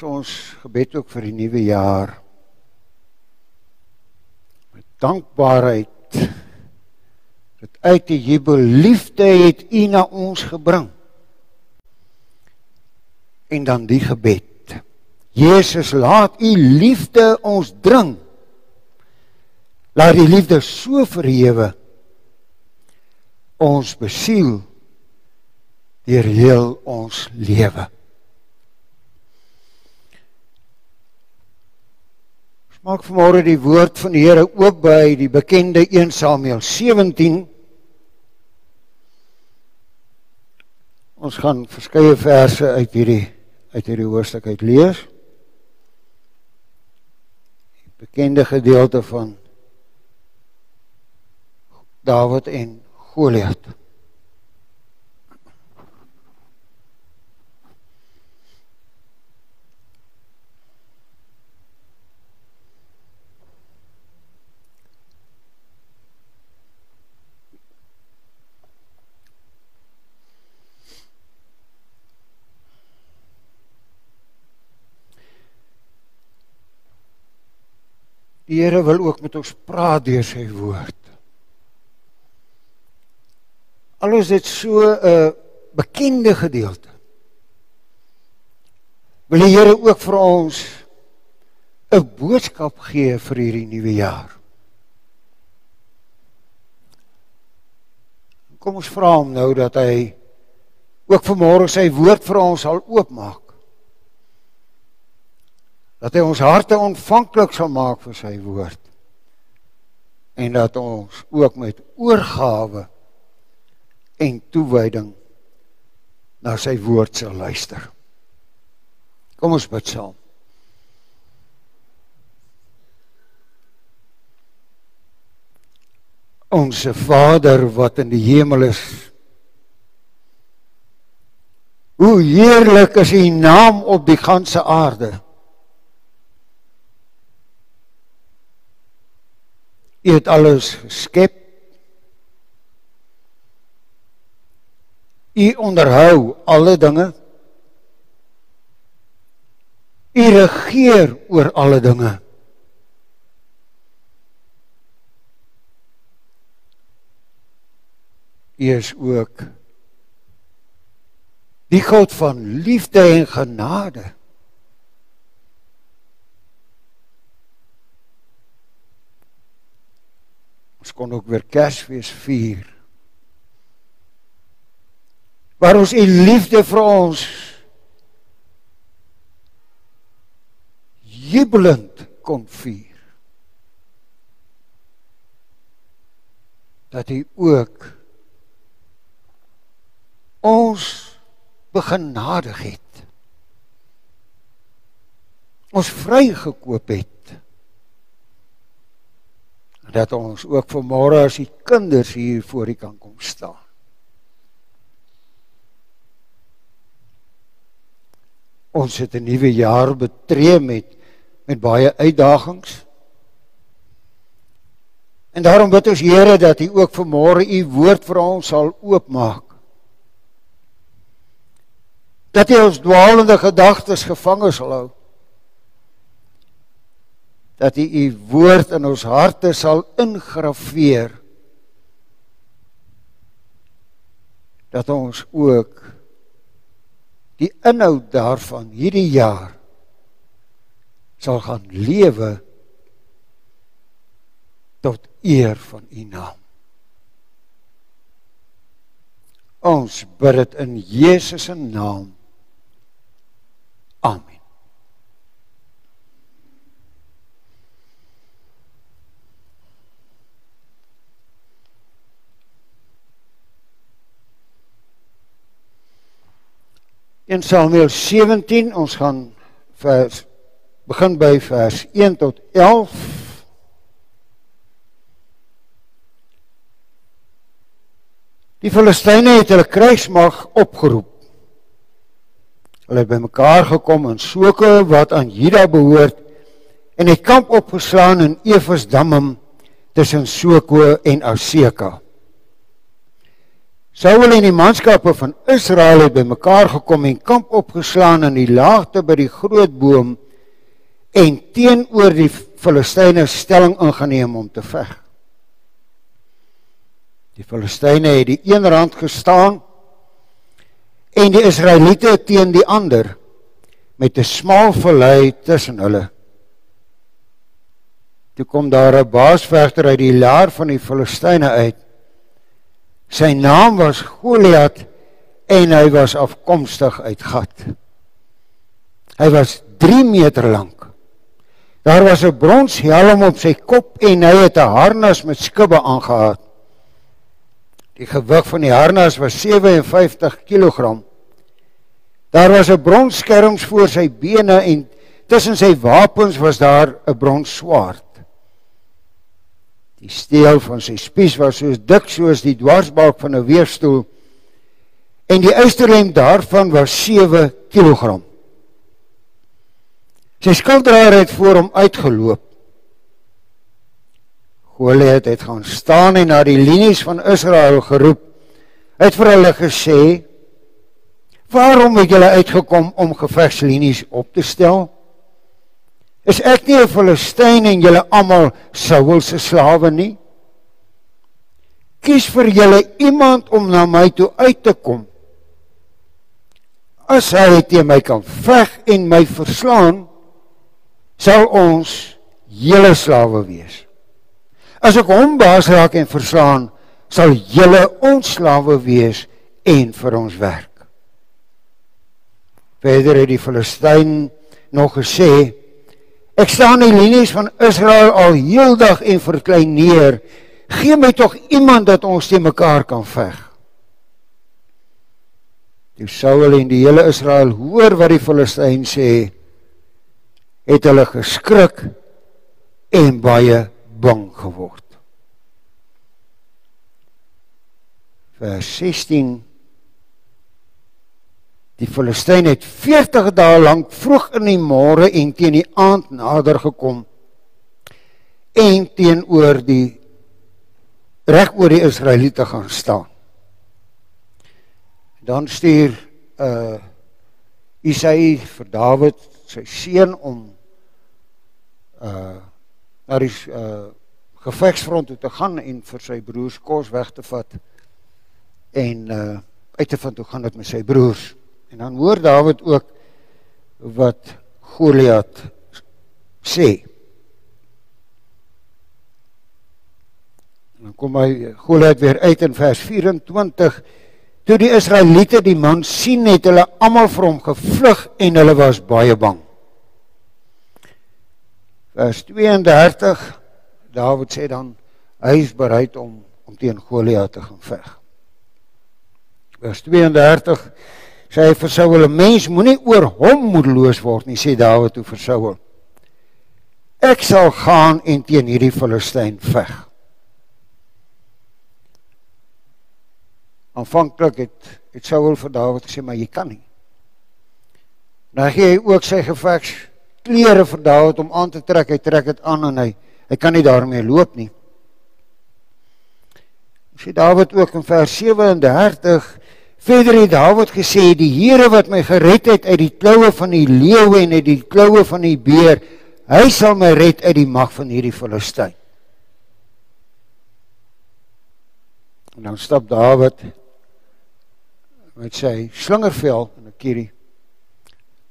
Dis ons gebed ook vir die nuwe jaar. Met dankbaarheid dat uit die jubel liefde het U na ons gebring. En dan die gebed. Jesus, laat U liefde ons dring. Laat die liefde so verhewe ons besiel deur heel ons lewe. Maak vanmôre die woord van die Here oop by die bekende 1 Samuel 17. Ons gaan verskeie verse uit hierdie uit hierdie hoofstuk uit lees. Die bekende gedeelte van Dawid en Goliat. Die Here wil ook met ons praat deur sy woord. Alles dit so 'n uh, bekende gedeelte. Wil die Here ook vir ons 'n boodskap gee vir hierdie nuwe jaar. Kom ons vra hom nou dat hy ook vanmôre sy woord vir ons sal oopmaak dat hy ons harte ontvanklik sal maak vir sy woord en dat ons ook met oorgawe en toewyding na sy woord sal luister. Kom ons bid saam. Onse Vader wat in die hemel is. Hoe heerlik is U naam op die ganse aarde. U het alles geskep. U onderhou alle dinge. U regeer oor alle dinge. U is ook die God van liefde en genade. Ons kon ook weer Kersfees vier. Waar ons u liefde vir ons jubelend kon vier. Dat u ook ons begenadig het. Ons vrygekoop het dat ons ook vanmôre as die kinders hier voor U kan kom staan. Ons het 'n nuwe jaar betree met met baie uitdagings. En daarom bid ons Here dat U ook vanmôre U woord vir ons sal oopmaak. Dat U ons dwaalende gedagtes gevange sal hou dat U U woord in ons harte sal ingraveer dat ons ook die inhoud daarvan hierdie jaar sal gaan lewe tot eer van U naam. Ons bid dit in Jesus se naam. Amen. In Samuel 17, ons gaan vers begin by vers 1 tot 11. Die Filistyne het hulle kruismag opgeroep. Hulle het bymekaar gekom in Soke wat aan Juda behoort en het kamp opgeslaan in Efesdammim tussen Soko en Aseka. Saul en die manskappe van Israel het bymekaar gekom en kamp opgeslaan in die laagte by die groot boom en teenoor die Filistyne stelling ingeneem om te veg. Die Filistyne het die een rand gestaan en die Israeliete teen die ander met 'n smal vallei tussen hulle. Toe kom daar 'n baasvegter uit die laar van die Filistyne uit. Sy naam was Goliat en hy was afkomstig uit Gat. Hy was 3 meter lank. Daar was 'n bronshelm op sy kop en hy het 'n harnas met skubbe aangetree. Die gewig van die harnas was 57 kg. Daar was 'n bronsskerms voor sy bene en tussen sy wapens was daar 'n bronsswaard. Die steel van sy spies was so dik soos die dwarsbalk van 'n weefstoel en die uiterlem daarvan was 7 kg. Sy skilddraer het voor hom uitgeloop. Goliat het gaan staan en na die linies van Israel geroep. Hy het vir hulle gesê: "Waarom het julle uitgekom om gevegslinies op te stel?" Is ek nie 'n Filistyn en julle almal Saul se slawe nie? Kies vir julle iemand om na my toe uit te kom. As hy teen my kan veg en my verslaan, sal ons julle slawe wees. As ek hom baas raak en verslaan, sal julle ons slawe wees en vir ons werk. Verder het die Filistyn nog gesê Ek staan die linies van Israel al heeldag en verklein neer. Gee my tog iemand dat ons te mekaar kan veg. Die Saul en die hele Israel hoor wat die Filistyn sê, het hulle geskrik en baie bang geword. Vers 16 Die Filistyn het 40 dae lank vroeg in die môre en teen die aand nader gekom en teenoor die reg oor die Israeliete gaan staan. Dan stuur uh Isaïe vir Dawid sy seun om uh na die uh gevegsfront toe te gaan en vir sy broers kos weg te vat en uh uit te vind hoe gaan dit met sy broers. En dan hoor Dawid ook wat Goliat sê. En dan kom hy Goliat weer uit in vers 24. Toe die Israeliete die man sien het hulle almal vir hom gevlug en hulle was baie bang. Vers 32 Dawid sê dan hy is bereid om om teen Goliat te gaan veg. Vers 32 sê hy vir Saul 'n mens moenie oor hom moedeloos word nie sê Dawid toe vir Saul ek sal gaan en teen hierdie Filistyn veg. Aanvanklik het het Saul vir Dawid gesê maar jy kan nie. Nou gee hy ook sy gevegs klere vir Dawid om aan te trek. Hy trek dit aan en hy hy kan nie daarmee loop nie. Sê Dawid ook in vers 37 Verder het Dawid gesê die Here wat my gered het uit die kloue van die leeu en uit die kloue van die beer, hy sal my red uit die mag van hierdie Filistyn. En dan stap Dawid met sy slingervel in 'n kierie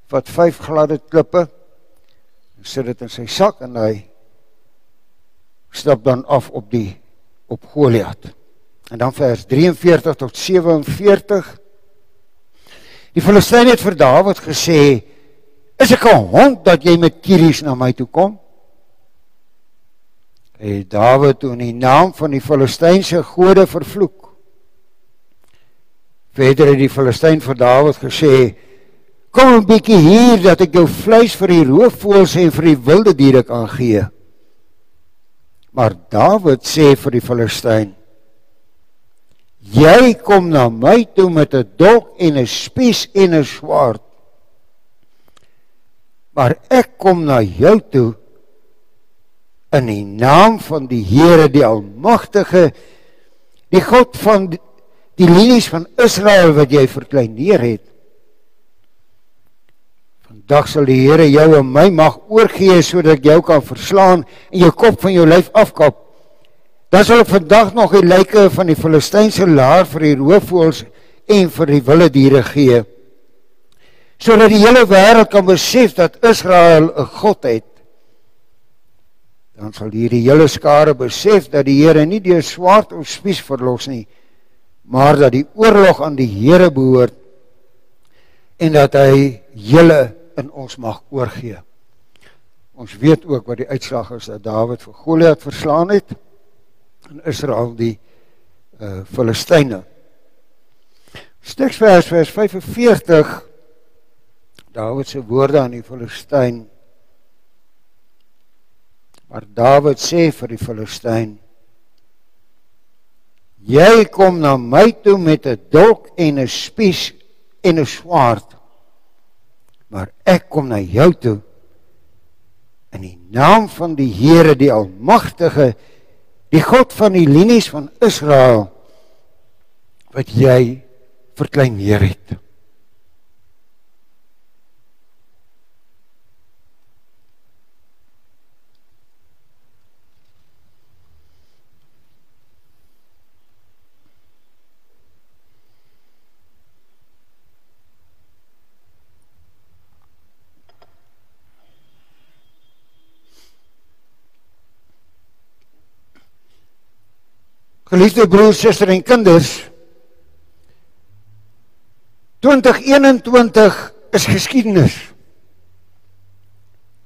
vat vyf gladde klippe en sit dit in sy sak en hy stap dan af op die op Goliat. En dan vers 43 tot 47. Die Filistyn het vir Dawid gesê: "Is ek 'n hond dat jy met kieries na my toe kom?" En Dawid toe in die naam van die Filistynse gode vervloek. Verder het die Filistyn vir Dawid gesê: "Kom 'n bietjie hier dat ek jou vleis vir die roofvoëls en vir die wilde diere kan gee." Maar Dawid sê vir die Filistyn: Jy kom na my toe met 'n dolk en 'n spies en 'n swaard. Maar ek kom na jou toe in die naam van die Here die Almagtige, die God van die linies van Israel wat jy verkleineer het. Vandag sal die Here jou en my mag oorgee sodat jou kan verslaan en jou kop van jou lyf afkap. Dan sal ek vandag nog die lyke van die Filistynse laar vir die roofvoëls en vir die wilde diere gee sodat die hele wêreld kan besef dat Israel 'n God het. Dan sal hierdie hele skare besef dat die Here nie deur swaard of spies verlos nie, maar dat die oorlog aan die Here behoort en dat hy julle in ons mag oorgee. Ons weet ook wat die uitslag is dat Dawid vir Goliat verslaan het en Israel die uh Filistyne. Steksvers vers 45 Dawid se woorde aan die Filistyn. Maar Dawid sê vir die Filistyn: Jy kom na my toe met 'n dolk en 'n spies en 'n swaard. Maar ek kom na jou toe in die naam van die Here die Almagtige, die God van die linies van Israel wat jy verkleineer het. Geliefde broers, susters en kinders, 2021 is geskiedenis.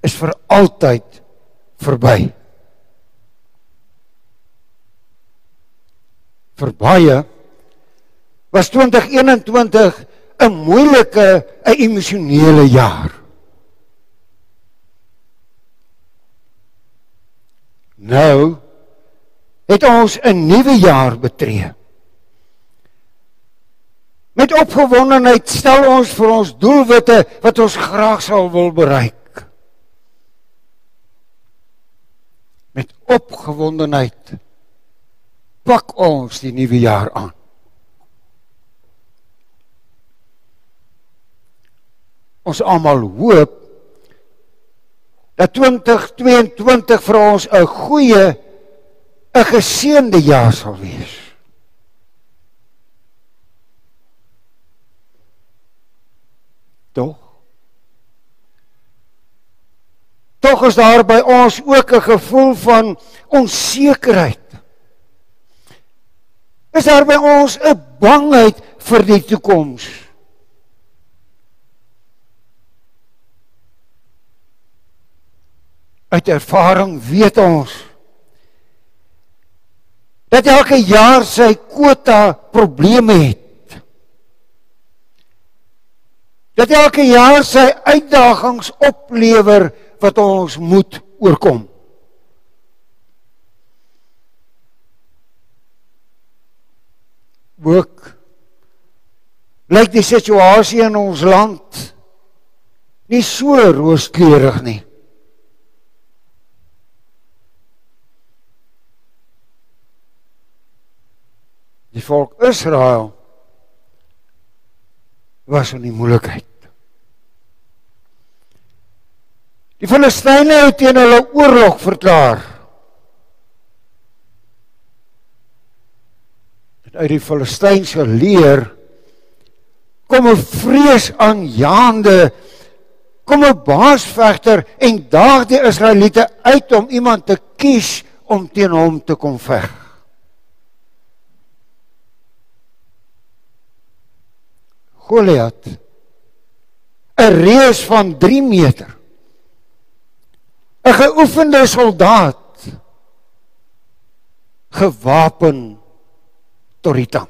Is vir altyd verby. Vir baie was 2021 'n moeilike, 'n emosionele jaar. Nou het ons 'n nuwe jaar betree. Met opgewondenheid stel ons vir ons doelwitte wat ons graag sal wil bereik. Met opgewondenheid pak ons die nuwe jaar aan. Ons almal hoop dat 2022 vir ons 'n goeie 'n geseënde jaar sal wees. Tog Tog is daar by ons ook 'n gevoel van onsekerheid. Is daar by ons 'n bangheid vir die toekoms? Uit ervaring weet ons dat elke jaar sy kwota probleme het. Dat elke jaar sy uitdagings oplewer wat ons moet oorkom. Ook lyk die situasie in ons land nie so rooskleurig nie. Die volk Israel was in die moeilikheid. Die Filistyne het teen hulle oorlog verklaar. En uit die Filistynse leer kom 'n vreesaanjaende kom 'n baasvegter en daag die Israeliete uit om iemand te kies om teen hom te kom veg. Goliat. 'n reus van 3 meter. 'n geoefende soldaat. Gewapen tot die tand.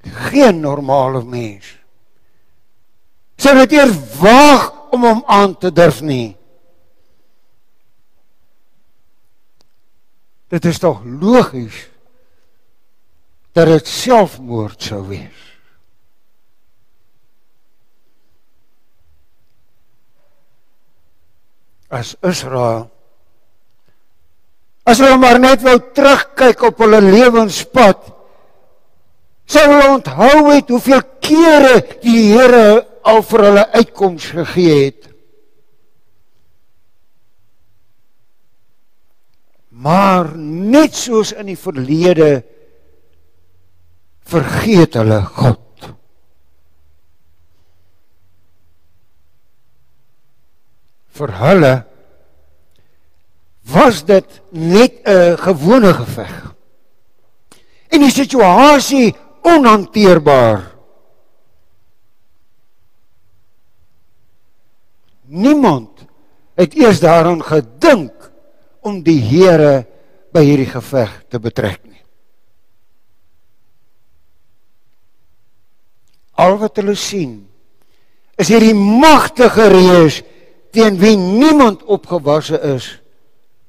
Geen normale mens. Sou dit eers waag om hom aan te durf nie. Dit is tog logies dat dit selfmoord sou wees. As Israel As hulle maar net wou terugkyk op hulle lewenspad, sou hulle onthou het hoeveel kere die Here al vir hulle uitkoms gegee het. Maar net soos in die verlede vergeet hulle God. Vir hulle was dit net 'n gewone geveg. En die situasie onhanteerbaar. Niemand het eers daaraan gedink om die Here by hierdie geveg te betrek nie. Al wat hulle sien is hierdie magtige reus teen wie niemand opgewasse is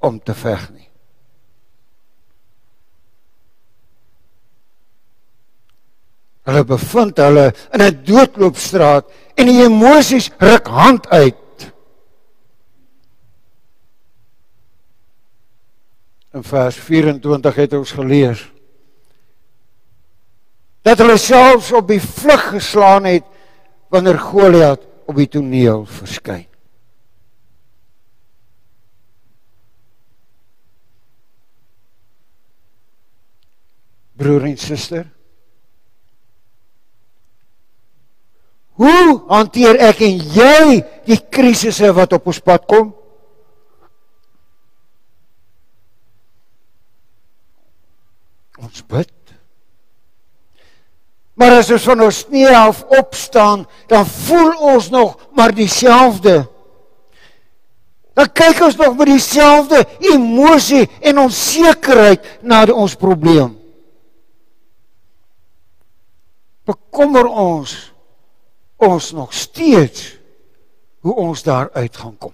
om te veg nie. Hulle bevind hulle in 'n doodloopstraat en die emosies ruk hand uit. In vers 24 het ons gelees dat hulle selfs op die vlug geslaan het wanneer Goliat op die toneel verskyn. broer en suster? Hoe hanteer ek en jy die krisisse wat op ons pad kom? Ons bid. Maar as ons van ons knie af opstaan, dan voel ons nog maar dieselfde. Dan kyk ons nog met dieselfde emosie en onsekerheid na ons probleem. bekommer ons ons nog steeds hoe ons daar uit gaan kom.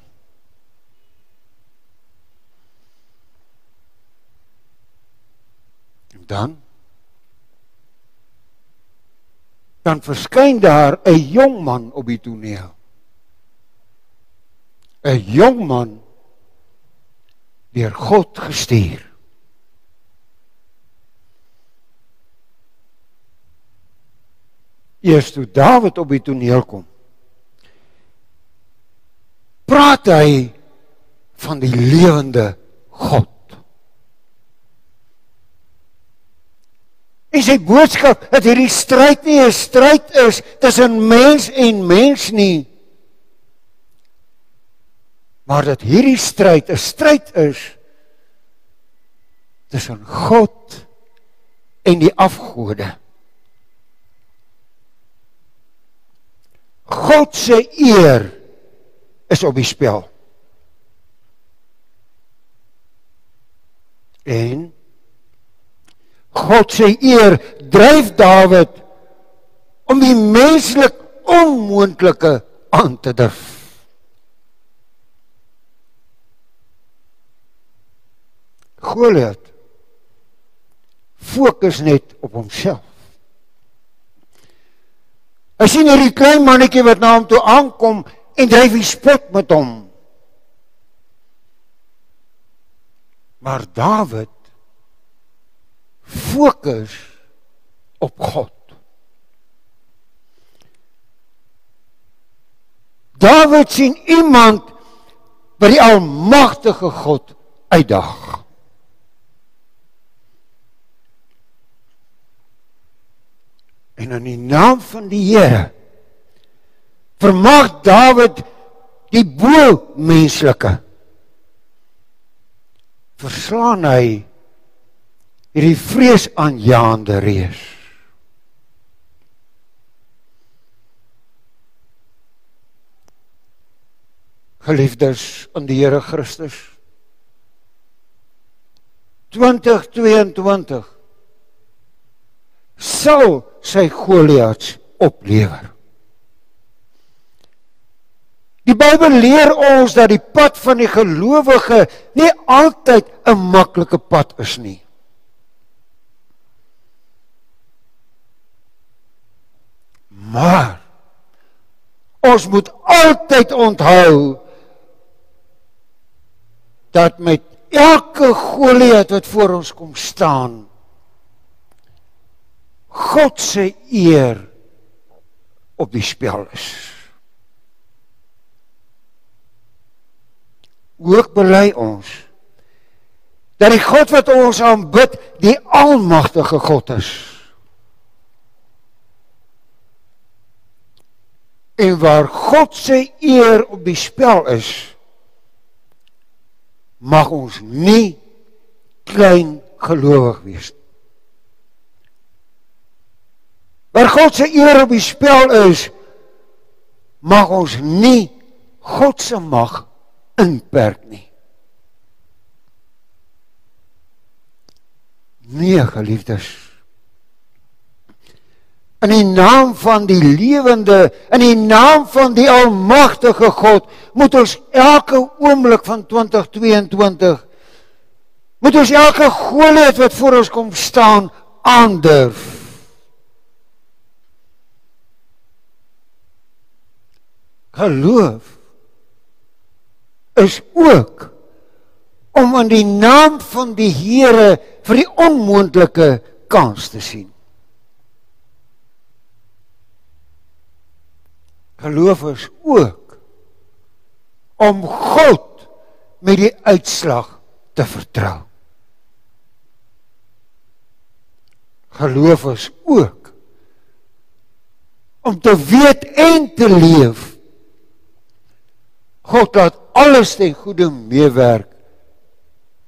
En dan dan verskyn daar 'n jong man op die toneel. 'n Jong man deur God gestuur. eers toe Dawid op die toneel kom. Praat hy van die lewende God. En sy boodskap dat hierdie stryd nie 'n stryd is tussen mens en mens nie. Maar dat hierdie stryd 'n stryd is tussen God en die afgode. God se eer is op die spel. En God se eer dryf Dawid om die menslik onmoontlike aan te durf. Goliat fokus net op homself. Hy sien hierdie klein mannetjie wat na hom toe aankom en dryf die spot met hom. Maar Dawid fokus op God. Dawid sien iemand wat die almagtige God uitdaag. En in die naam van die Here vermag Dawid die bo menslike verslaan hy hierdie vreesaanjaende reus. Geliefdes in die Here Christus 2022 sal sy Goliats oplewer. Die Bybel leer ons dat die pad van die gelowige nie altyd 'n maklike pad is nie. Maar ons moet altyd onthou dat met elke Goliat wat voor ons kom staan God se eer op die spel is. Ook bely ons dat die God wat ons aanbid, die almagtige God is. En waar God se eer op die spel is, mag ons nie klein gelowig wees. Waar God se eer op die spel is, mag ons nie God se mag inperk nie. Nee, geliefdes. In die naam van die lewende, in die naam van die almagtige God, moet ons elke oomblik van 2022 moet ons elke Goliat wat voor ons kom staan aandurf. geloof is ook om in die naam van die Here vir die onmoontlike kans te sien. Geloof is ook om God met die uitslag te vertrou. Geloof is ook om te weet en te leef God laat alles ten goeie meewerk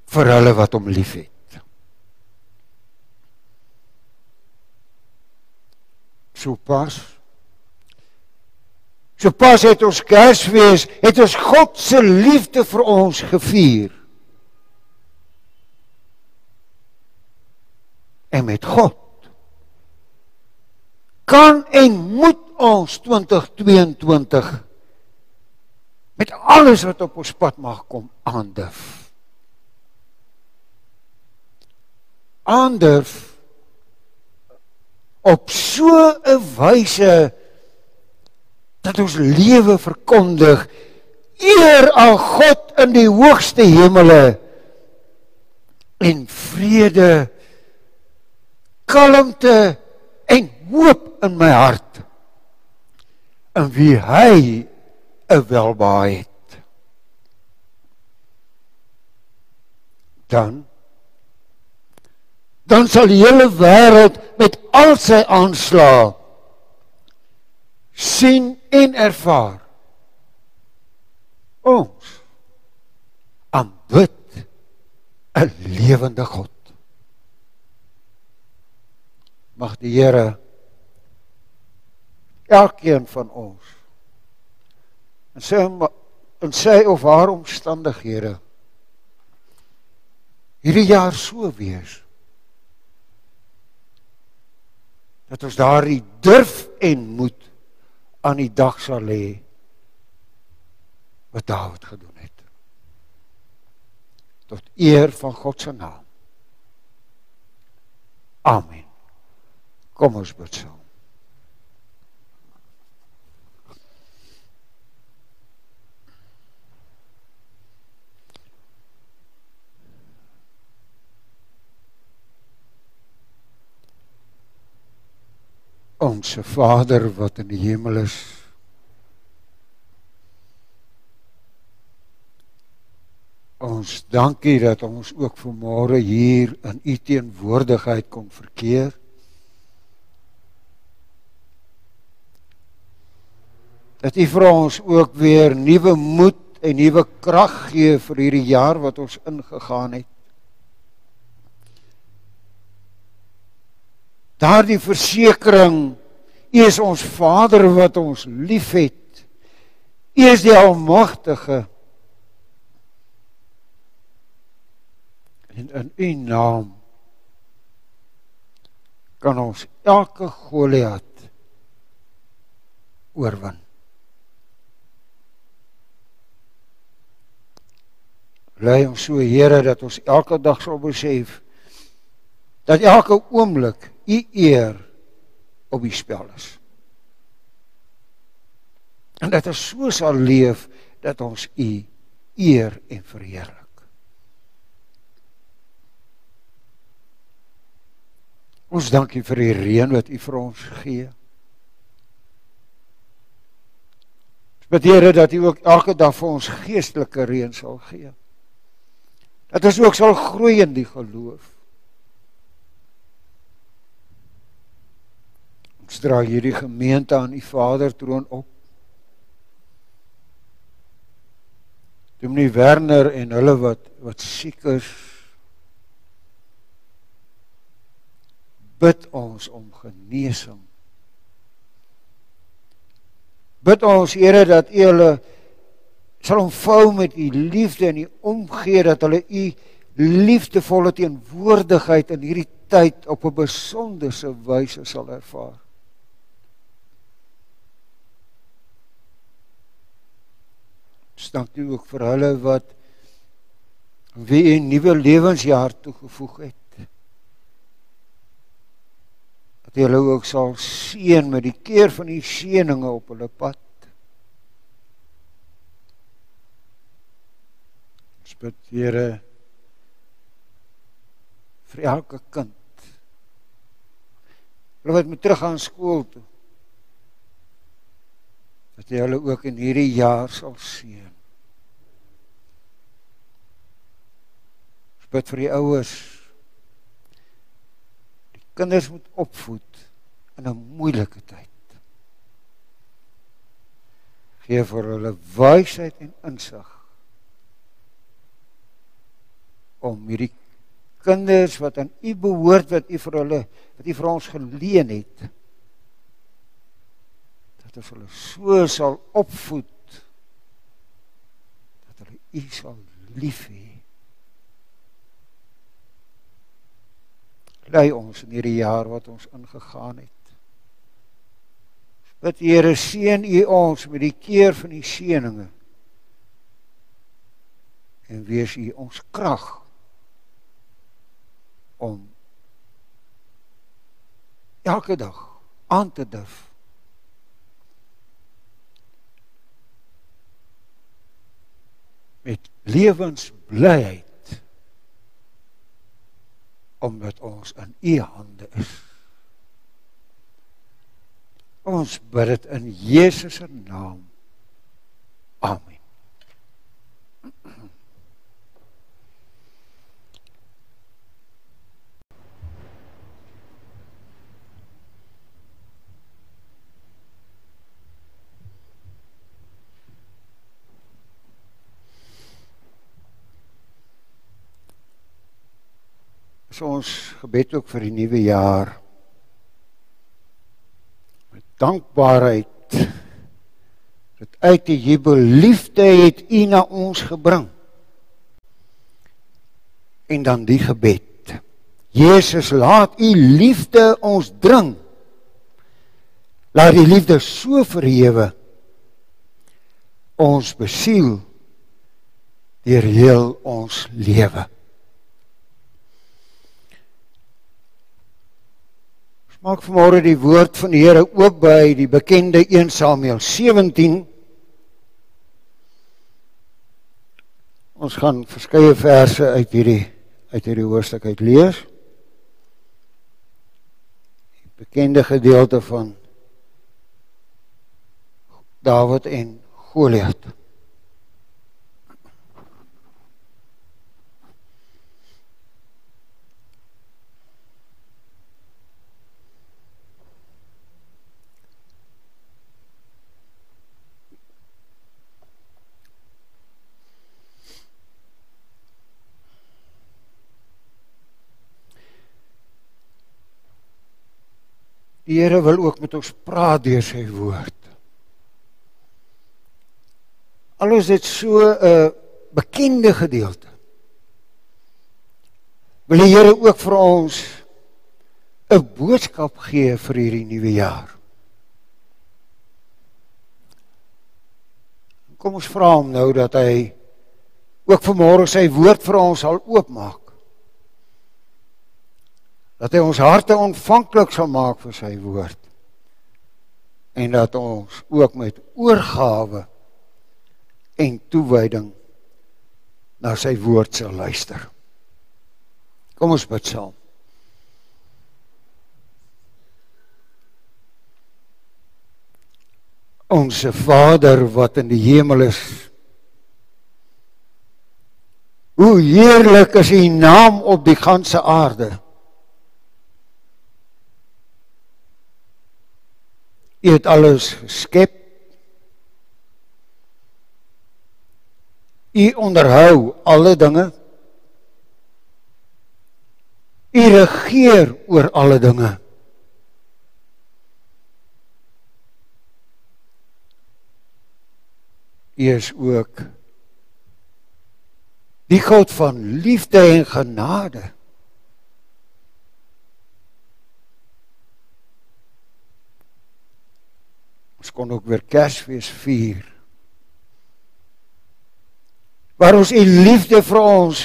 vir hulle wat hom liefhet. So pas. So pas het ons Kersfees, het ons God se liefde vir ons gevier. En met God kan en moet ons 2022 met alles wat op ons pad mag kom aandurf. Aandurf op so 'n wyse dat ons lewe verkondig eer aan God in die hoogste hemele en vrede kalmte en hoop in my hart in wie hy 'n welbaai het. Dan dan sal die hele wêreld met al sy aanslae sien en ervaar ons aanbid 'n lewende God. Mag die Here elkeen van ons en sy en sy of haar omstandighede hierdie jaar so wees dat ons daardie durf en moed aan die dag sal lê wat Dawid gedoen het. Tot eer van God se naam. Amen. Kom ons bid saam Onse Vader wat in die hemel is. Ons dankie dat ons ook vanmôre hier in U teenwoordigheid kon verkeer. Dat U vir ons ook weer nuwe moed en nuwe krag gee vir hierdie jaar wat ons ingegaan het. Daardie versekering U is ons Vader wat ons liefhet. U is die almagtige. En in U naam kan ons elke Goliat oorwin. Lei ons so Here dat ons elke dag sal besef dat elke oomblik u eer op die spel is. En dat ons so sal leef dat ons u eer en verheerlik. Ons dankie vir die reën wat u vir ons gee. Ons bid Here dat u ook elke dag vir ons geestelike reën sal gee. Dat ons ook sal groei in die geloof Ons dra hierdie gemeente aan U Vader troon op. Dominee Werner en hulle wat wat siek is. Bid ons om genesing. Bid ons Here dat U hulle sal omvou met U liefde en U omgee dat hulle U liefdevolle teenwoordigheid in hierdie tyd op 'n besonderse wyse sal ervaar. Dank U ook vir hulle wat wie 'n nuwe lewensjaar toegevoeg het. Dat jy hulle ook sal seën met die keer van die seëninge op hulle pad. Spit Here vir elke kind. Hulle wat moet teruggaan skool toe. Dat jy hulle ook in hierdie jaar sal seën. bid vir die ouers. Die kinders moet opvoed in 'n moeilike tyd. Gee vir hulle wysheid en insig om hierdie kinders wat aan U behoort wat U vir hulle wat U vir ons geleen het dat ons hulle so sal opvoed dat hulle U sal lief hê lei ons in hierdie jaar wat ons ingegaan het. Bid Here seën U ons met die keer van die seëninge. En wees U ons krag om elke dag aan te durf. Met lewensblyheid omdat ons in u hande is. Ons bid dit in Jesus se naam. Amen. Is ons gebed ook vir die nuwe jaar. Met dankbaarheid dat uit die jubel liefde het U na ons gebring. En dan die gebed. Jesus, laat U liefde ons dring. Laat die liefde so verhewe ons besiel deur heel ons lewe. Maak vanmôre die woord van die Here oop by die bekende 1 Samuel 17. Ons gaan verskeie verse uit hierdie uit hierdie hoofstuk uit lees. Die bekende gedeelte van Dawid en Goliat. Die Here wil ook met ons praat deur sy woord. Alles dit so 'n uh, bekende gedeelte. Wil die Here ook vir ons 'n boodskap gee vir hierdie nuwe jaar. Kom ons vra hom nou dat hy ook vanmôre sy woord vir ons sal oopmaak dat hy ons harte ontvanklik sal maak vir sy woord en dat ons ook met oorgawe en toewyding na sy woord sal luister. Kom ons bid saam. Onse Vader wat in die hemel is. Hoe heerlik is u naam op die ganse aarde. U het alles geskep. U onderhou alle dinge. U regeer oor alle dinge. U is ook die God van liefde en genade. Ons kon ook weer Kersfees vier. Waar ons u liefde vir ons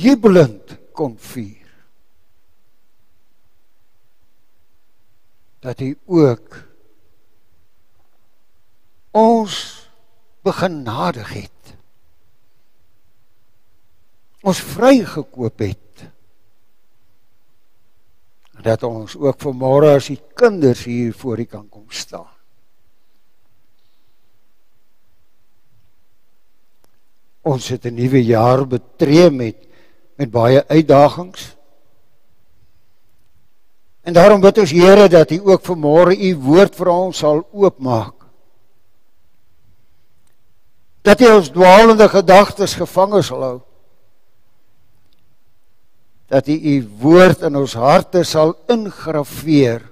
jubelend kon vier. Dat hy ook ons begenadig het. Ons vrygekoop het. Dat ons ook vanmôre as die kinders hier voor U kan kom staan. Ons het 'n nuwe jaar betree met met baie uitdagings. En daarom bid ons Here dat U ook vanmôre U woord vir ons sal oopmaak. Dat U ons dwaalende gedagtes gevange sal hou. Dat U U woord in ons harte sal ingraveer.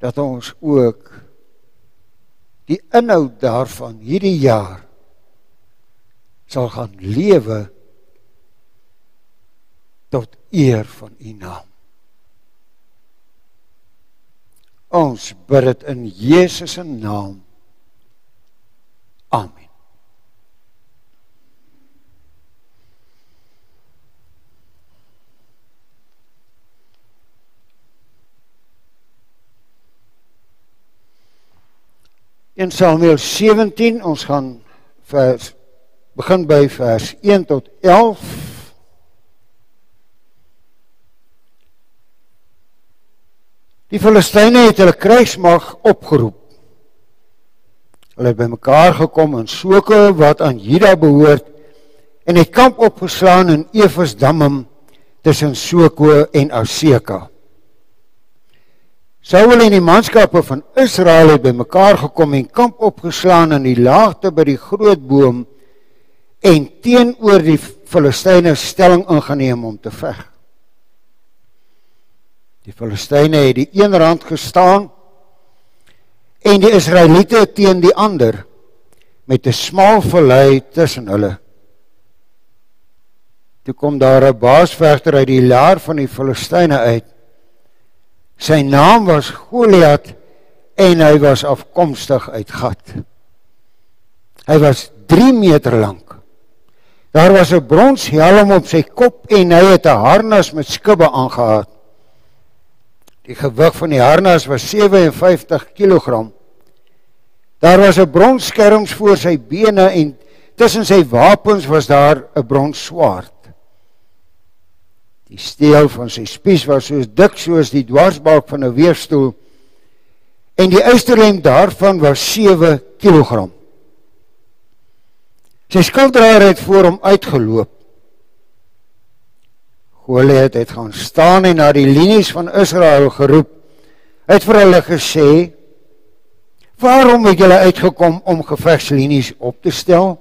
Dat ons ook die inhoud daarvan hierdie jaar sal gaan lewe tot eer van u naam. Ons bid dit in Jesus se naam. Amen. In Samuel 17 ons gaan vers begin by vers 1 tot 11. Die Filistyne het hulle kruismag opgeroep. Hulle het bymekaar gekom in Soke wat aan Juda behoort en het kamp opgeslaan in Efesdammim tussen Soko en Aseka. Saul en die manskappe van Israel het bymekaar gekom en kamp opgeslaan in die laagte by die groot boom en teenoor die Filistyne stelling ingeneem om te veg. Die Filistyne het die een rand gestaan en die Israeliete teen die ander met 'n smal vallei tussen hulle. Toe kom daar 'n baasvegter uit die laar van die Filistyne uit. Sy naam was Goliat en hy was afkomstig uit Gat. Hy was 3 meter lank Daar was 'n bronshelm op sy kop en hy het 'n harnas met skubbe aangetree. Die gewig van die harnas was 57 kg. Daar was 'n bronsskerms voor sy bene en tussen sy wapens was daar 'n bronsswaard. Die steel van sy spies was so dik soos die dwarsbalk van 'n weefstoel en die ysterlem daarvan was 7 kg. Sy skilddraer het voor hom uitgeloop. Goliat het gaan staan en na die linies van Israel geroep. Hy het vir hulle gesê: "Waarom het julle uitgekom om gevegslinies op te stel?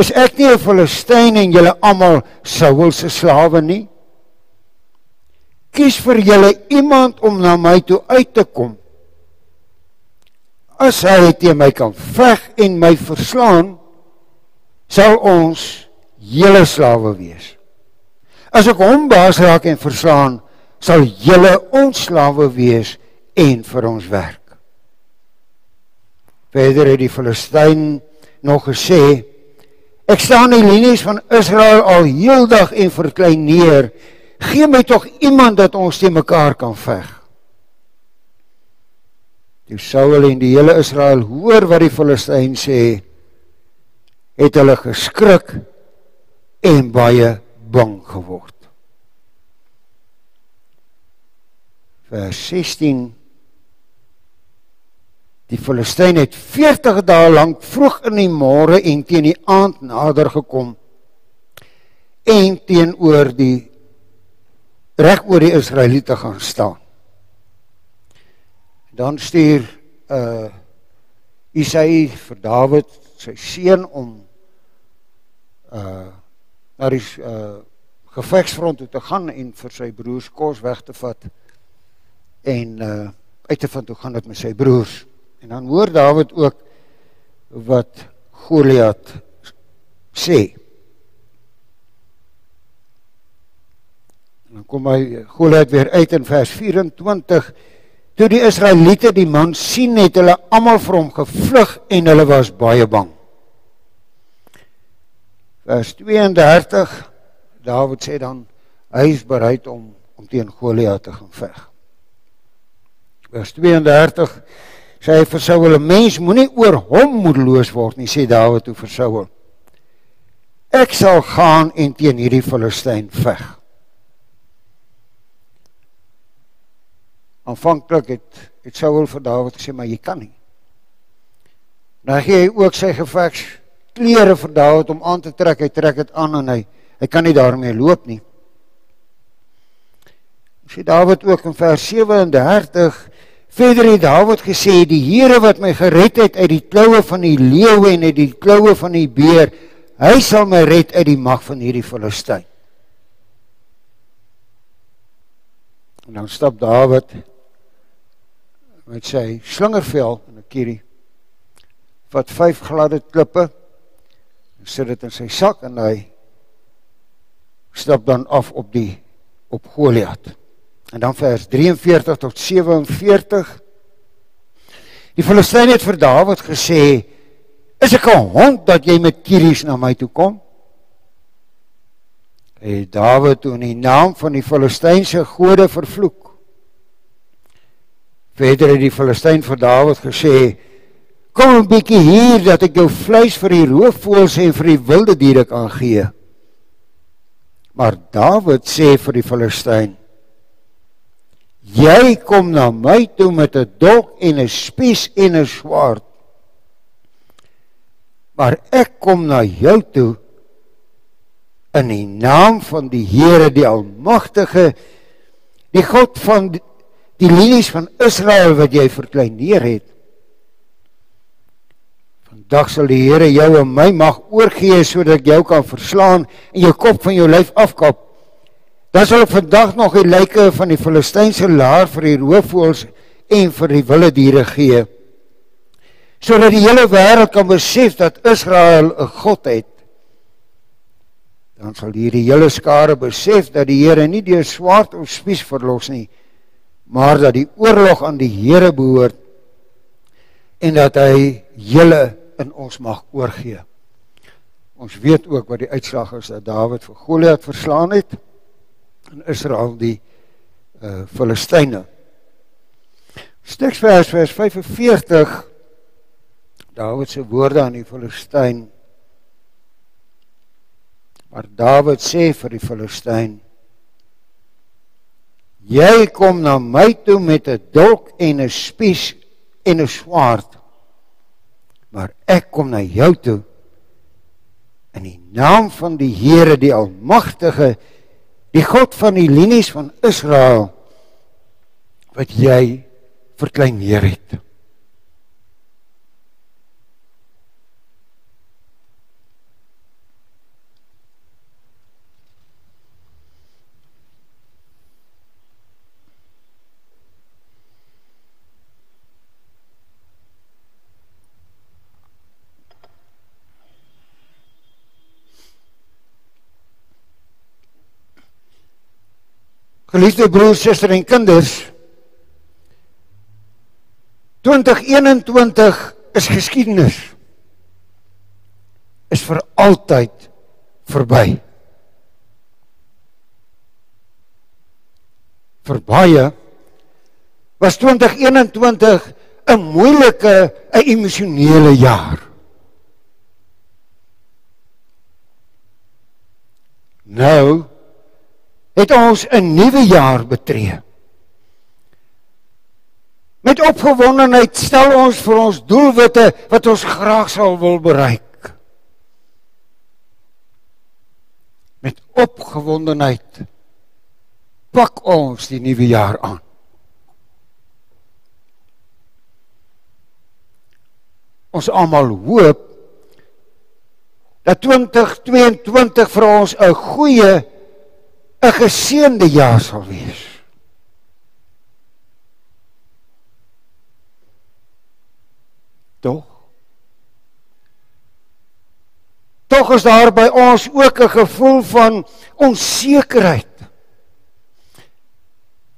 Is ek nie 'n Filistyn en julle almal Saul se slawe nie? Kies vir julle iemand om na my toe uit te kom. As hy teen my kan veg en my verslaan, sal ons hele slawe wees. As ek hom baas raak en verslaan, sal julle ons slawe wees en vir ons werk. Verder het die Filistyn nog gesê: Ek staan die linies van Israel al heeldag en verklein neer. Gee my tog iemand dat ons te mekaar kan veg. Toe Saul en die hele Israel hoor wat die Filistyn sê, het hulle geskrik en baie bang geword. vers 16 Die Filistyn het 40 dae lank vroeg in die môre en teen die aand nader gekom en teenoor die reg oor die Israeliete gaan staan. Dan stuur uh Isaïe vir Dawid, sy seun om uh na die uh gevegsfront toe te gaan en vir sy broers kos weg te vat en uh uit te vind hoe gaan dit met sy broers. En dan hoor Dawid ook wat Goliat sê. En dan kom hy Goliat weer uit in vers 24. Toe die Israeliete die man sien, het hulle almal vir hom gevlug en hulle was baie bang. Vers 32 Dawid sê dan hy is bereid om om teen Goliat te gaan veg. Vers 32 sê hy vir Saul mens moenie oor hom moedeloos word nie, sê Dawid toe vir Saul. Ek sal gaan en teen hierdie Filistyn veg. Aanvanklik het het Saul vir Dawid gesê maar jy kan nie. Nou gee hy ook sy gevegs klere vir Dawid om aan te trek. Hy trek dit aan en hy hy kan nie daarmee loop nie. Sê Dawid ook in vers 37 Verder het Dawid gesê die Here wat my gered het uit die kloue van die leeu en uit die kloue van die beer, hy sal my red uit die mag van hierdie Filistyn. En dan stap Dawid met sy slingervel en 'n kierie vat vyf gladde klippe en sit dit in sy sak en hy stap dan af op die op Goliat. En dan vers 43 tot 47 Die Filistyn het vir Dawid gesê: "Is ek 'n hond dat jy met kieries na my toe kom?" En Dawid toe in die naam van die Filistynse gode vervloek. Verder het die Filistyn vir Dawid gesê: "Kom 'n bietjie hier dat ek jou vleis vir die roofvoëls en vir die wilde diere kan gee." Maar Dawid sê vir die Filistyn: "Jy kom na my toe met 'n dolk en 'n spies en 'n swaard. Maar ek kom na jou toe in die naam van die Here die Almagtige, die God van die, die linies van Israel wat jy verkleineer het. Vandag sal die Here jou en my mag oorgee sodat ek jou kan verslaan en jou kop van jou lyf afkap. Dan sal ek vandag nog die lyke van die Filistynse laar vir die roofvoëls en vir die wilde diere gee sodat die hele wêreld kan besef dat Israel 'n God het. Dan sal hierdie hele skare besef dat die Here nie deur swaard of spies verlos nie, maar dat die oorlog aan die Here behoort en dat hy julle in ons mag oorgee. Ons weet ook wat die uitslag is dat Dawid vir Goliat verslaan het en Israel die uh Filistyne. Stiksvers vers 45 Dawid se woorde aan die Filistyn. Maar Dawid sê vir die Filistyn Jy kom na my toe met 'n dolk en 'n spies en 'n swaard. Maar ek kom na jou toe in die naam van die Here die Almagtige, die God van die linies van Israel wat jy verkleineer het. Geliefde broers, susters en kinders, 2021 is geskiedenis. Is vir altyd verby. Vir baie was 2021 'n moeilike, 'n emosionele jaar. Nou het ons 'n nuwe jaar betree. Met opgewondenheid stel ons vir ons doelwitte wat ons graag sal wil bereik. Met opgewondenheid pak ons die nuwe jaar aan. Ons almal hoop dat 2022 vir ons 'n goeie 'n geseënde jaar sal wees. Tog Tog is daar by ons ook 'n gevoel van onsekerheid.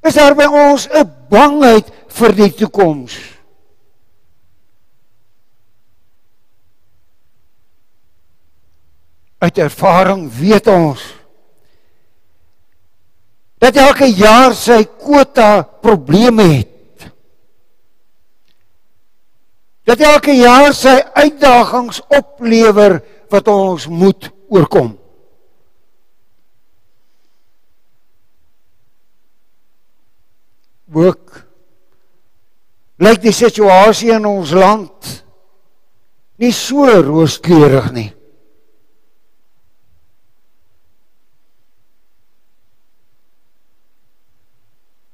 Is daar by ons 'n bangheid vir die toekoms? Uit ervaring weet ons dat elke jaar sy kwota probleme het. Dat elke jaar sy uitdagings oplewer wat ons moet oorkom. Ook lyk die situasie in ons land nie so rooskleurig nie.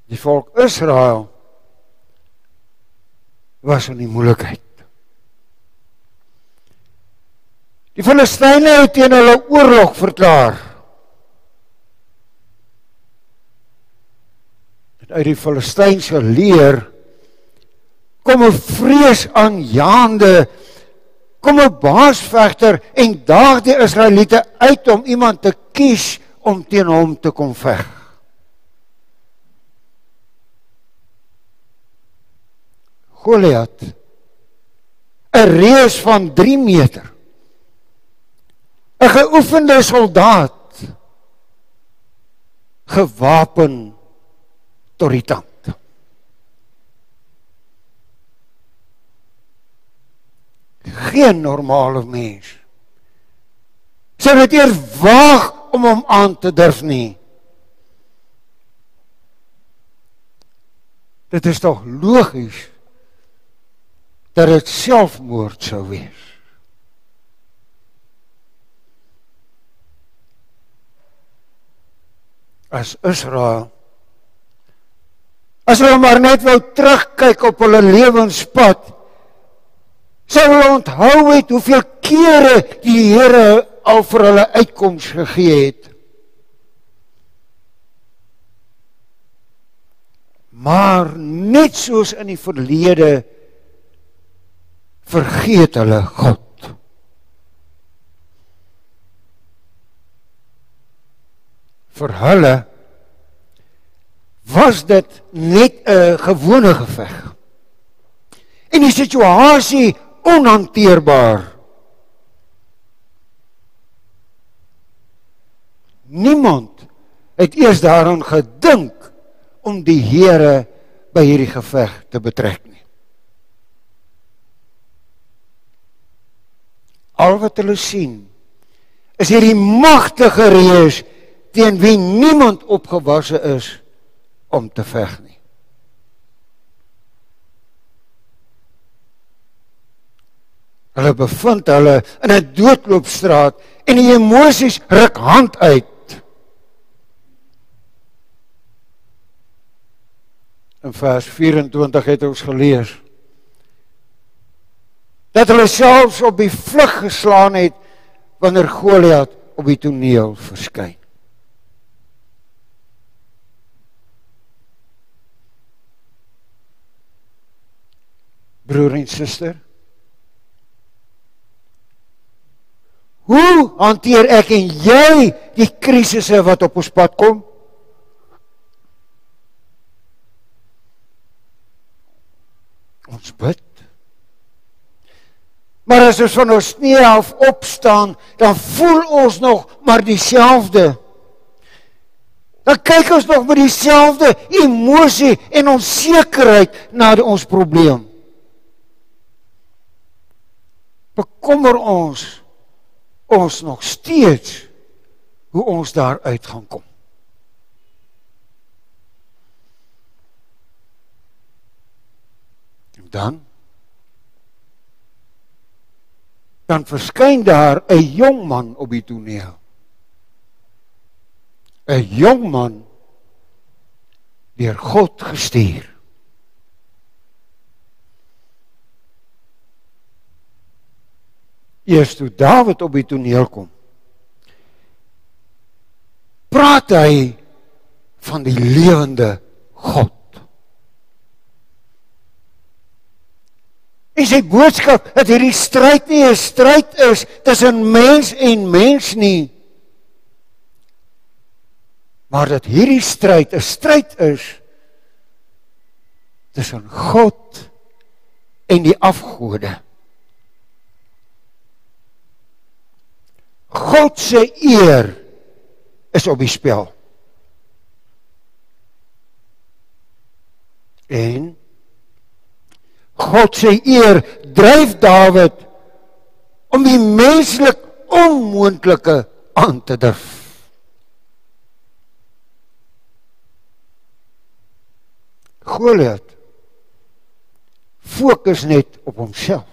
Die volk Israel was in die moeilikheid. Die Filistyne het teen hulle oorlog verklaar. En uit die Filistynse leer kom 'n vreesaanjaende kom 'n baasvegter en daag die Israeliete uit om iemand te kies om teen hom te kom veg. Goliat. 'n reus van 3 meter. 'n geoefende soldaat. Gewapen tot die tand. Geen normale mens sou dit eers waag om hom aan te durf nie. Dit is tog logies dat dit selfmoord sou wees. As Israel as hulle maar net wou terugkyk op hulle lewenspad, sou hulle onthou het hoeveel kere die Here al vir hulle uitkoms gegee het. Maar net soos in die verlede vergeet hulle God. Vir hulle was dit net 'n gewone geveg. En die situasie onhanteerbaar. Niemand het eers daaraan gedink om die Here by hierdie geveg te betrek nie. Al wat hulle sien is hierdie magtige reus teen wie niemand opgewasse is om te veg nie. Hulle bevind hulle in 'n doodloopstraat en die emosies ruk hand uit. In vers 24 het ons gelees dat hulle selfs op die vlug geslaan het wanneer Goliat op die toneel verskyn. Broer en suster, hoe hanteer ek en jy die krisisse wat op ons pad kom? Ons bid Maar as ons van ons knie af opstaan, dan voel ons nog maar dieselfde. Dan kyk ons nog met dieselfde emosie en onsekerheid na ons probleem. Bekommer ons ons nog steeds hoe ons daar uit gaan kom. dan dan verskyn daar 'n jong man op die toneel. 'n Jong man deur God gestuur. Eers toe Dawid op die toneel kom, praat hy van die lewende God. En sy boodskap dat hierdie stryd nie 'n stryd is tussen mens en mens nie. Maar dat hierdie stryd 'n stryd is tussen God en die afgode. God se eer is op die spel. En God se eer dryf Dawid om die menslik onmoontlike aan te durf. Goliat fokus net op homself.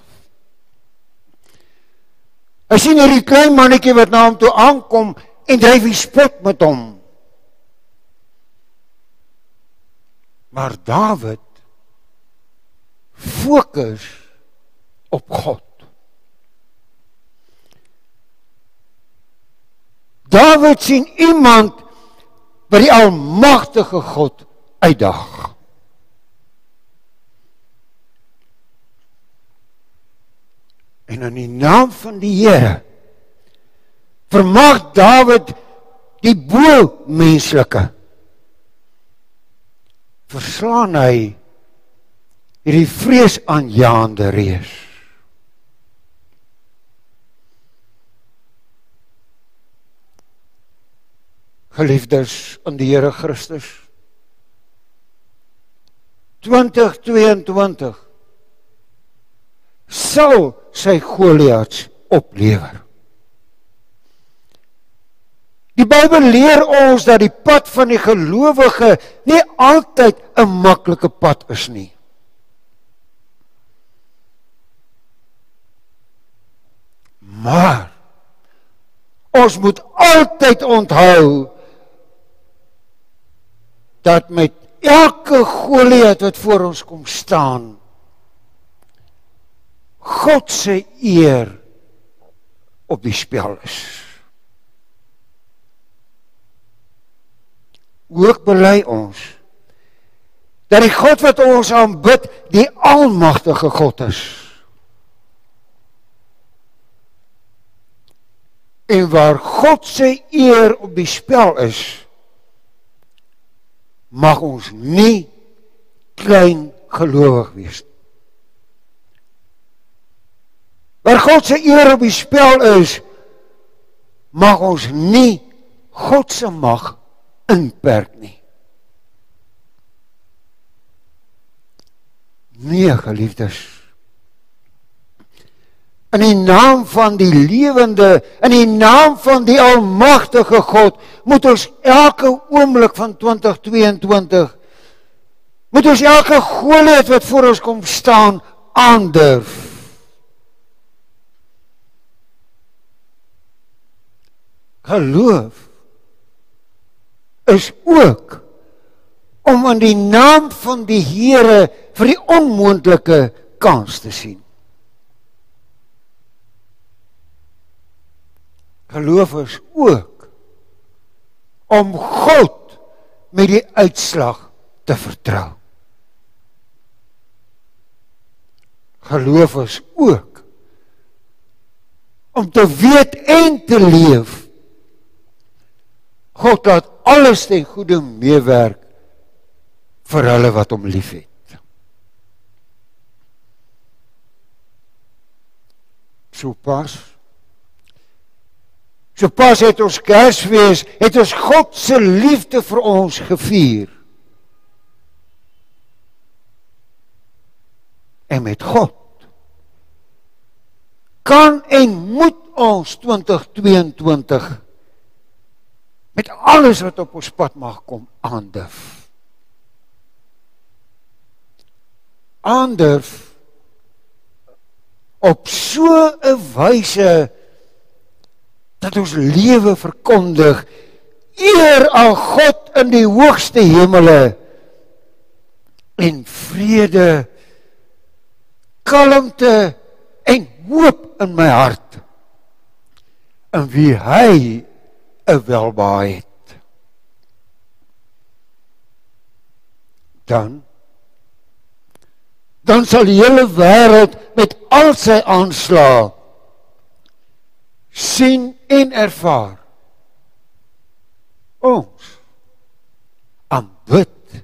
Hy sien hierdie klein mannetjie wat na hom toe aankom en dryf die spot met hom. Maar Dawid fokus op God. Dawid sien iemand wat die almagtige God uitdag. En in die naam van die Here vermag Dawid die bo menslike verslaan hy hierdie vreesaanjaende reus. Geliefdes in die Here Christus 2022 sal sy Goliats oplewer. Die Bybel leer ons dat die pad van die gelowige nie altyd 'n maklike pad is nie. Maar ons moet altyd onthou dat met elke Goliat wat voor ons kom staan God se eer op die spel is. Ook bely ons dat die God wat ons aanbid, die almagtige God is. En waar God se eer op die spel is, mag ons nie klein gelowig wees. Waar God se eer op die spel is, mag ons nie God se mag inperk nie. Nee, geliefdes. In die naam van die lewende, in die naam van die almagtige God, moet ons elke oomblik van 2022 moet ons elke Goliat wat voor ons kom staan aandurf. Geloof is ook om in die naam van die Here vir die onmoontlike kans te sien. Geloof is ook om God met die uitslag te vertrou. Geloof is ook om te weet en te leef God laat alles ten goeie meewerk vir hulle wat hom liefhet. So pas So pas het ons Kersfees, het ons God se liefde vir ons gevier. En met God kan en moet ons 2022 met alles wat op ons pad mag kom aandurf. Aandurf op so 'n wyse dat ons lewe verkondig eer aan God in die hoogste hemele en vrede kalmte en hoop in my hart in wie hy 'n welbehae het. Dan dan sal die hele wêreld met al sy aanslae sien en ervaar ons aanbid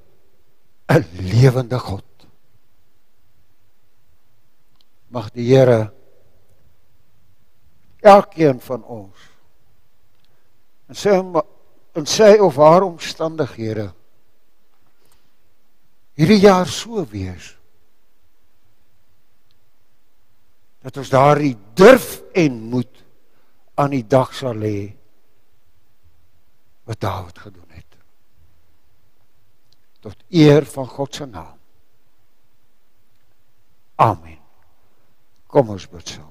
'n lewende God. Mag die Here elkeen van ons en sê en sê of haar omstandighede hierdie jaar so wees dat ons daardie durf en moed aan die dag sal lê wat Dawid gedoen het. Tot eer van God se naam. Amen. Kom ons bid saam.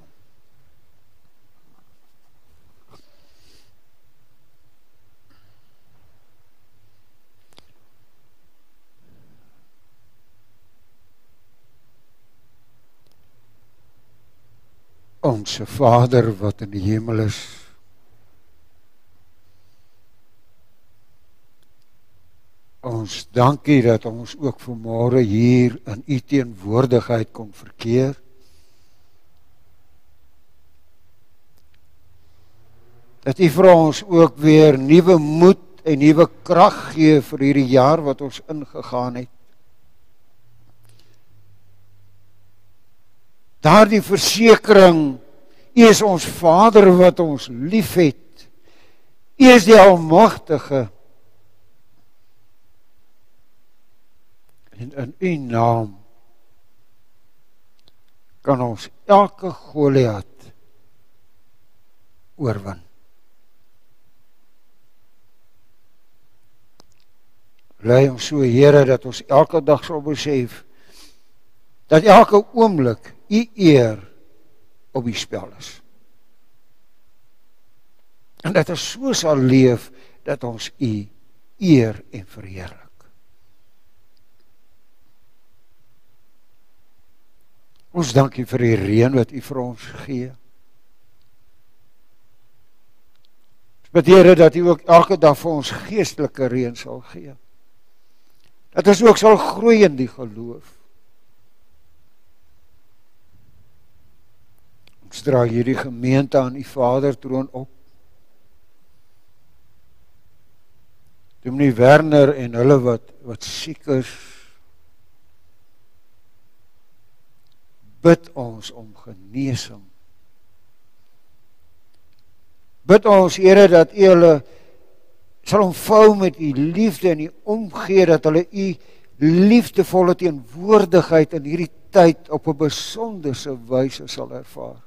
Onse Vader wat in die hemel is, Ons dankie dat ons ook vanmôre hier in u teenwoordigheid kon verkeer. Dat u vir ons ook weer nuwe moed en nuwe krag gee vir hierdie jaar wat ons ingegaan het. Daardie versekering, u is ons Vader wat ons liefhet. U is die almagtige en in u naam kan ons elke Goliat oorwin. Lei ons so Here dat ons elke dag sal besef dat elke oomblik u eer op die spel is. En dat ons so sal leef dat ons u eer en verheerlik. Ons dankie vir die reën wat U vir ons gee. Ons bid Here dat U ook elke dag vir ons geestelike reën sal gee. Dat ons ook sal groei in die geloof. Ons dra hierdie gemeente aan U Vader troon op. Dominee Werner en hulle wat wat siek is bid ons om genesing. Bid ons Here dat U hulle sal omvou met U liefde en U omgee dat hulle U liefdevolle teenwoordigheid in hierdie tyd op 'n besonderse wyse sal ervaar.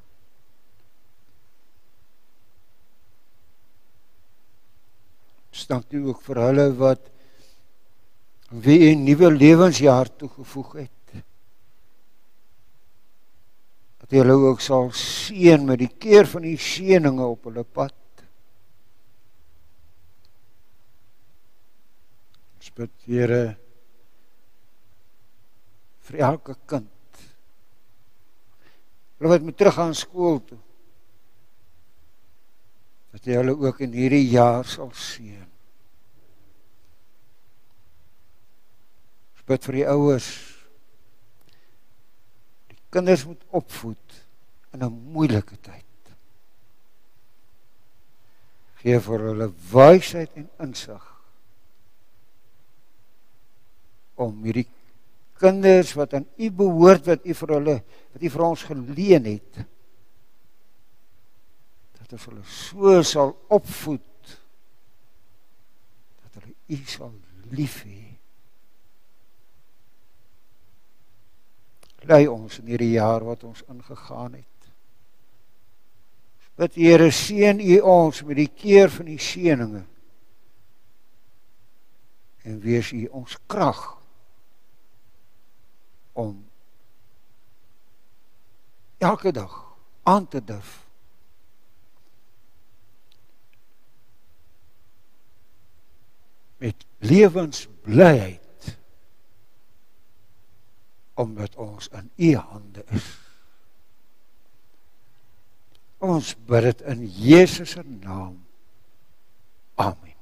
Stank U ook vir hulle wat wie 'n nuwe lewensjaar toegevoeg het. dat jy hulle ook sal seën met die keer van die seëninge op hulle pad. Spit Here vir elke kind. Hulle wat moet terug aan skool toe. Dat jy hulle ook in hierdie jaar sal seën. Spit vir die ouers kinders moet opvoed in 'n moeilike tyd. Gee vir hulle wysheid en insig om hierdie kinders wat aan U behoort wat U vir hulle wat U vir ons geleen het dat ons hulle so sal opvoed dat hulle U sal lief hê lei ons in hierdie jaar wat ons ingegaan het. Bid Here seën U ons met die keer van die seëninge. En wees U ons krag om elke dag aan te durf. met lewensblyheid omdat ons in u hande is. Ons bid dit in Jesus se naam. Amen.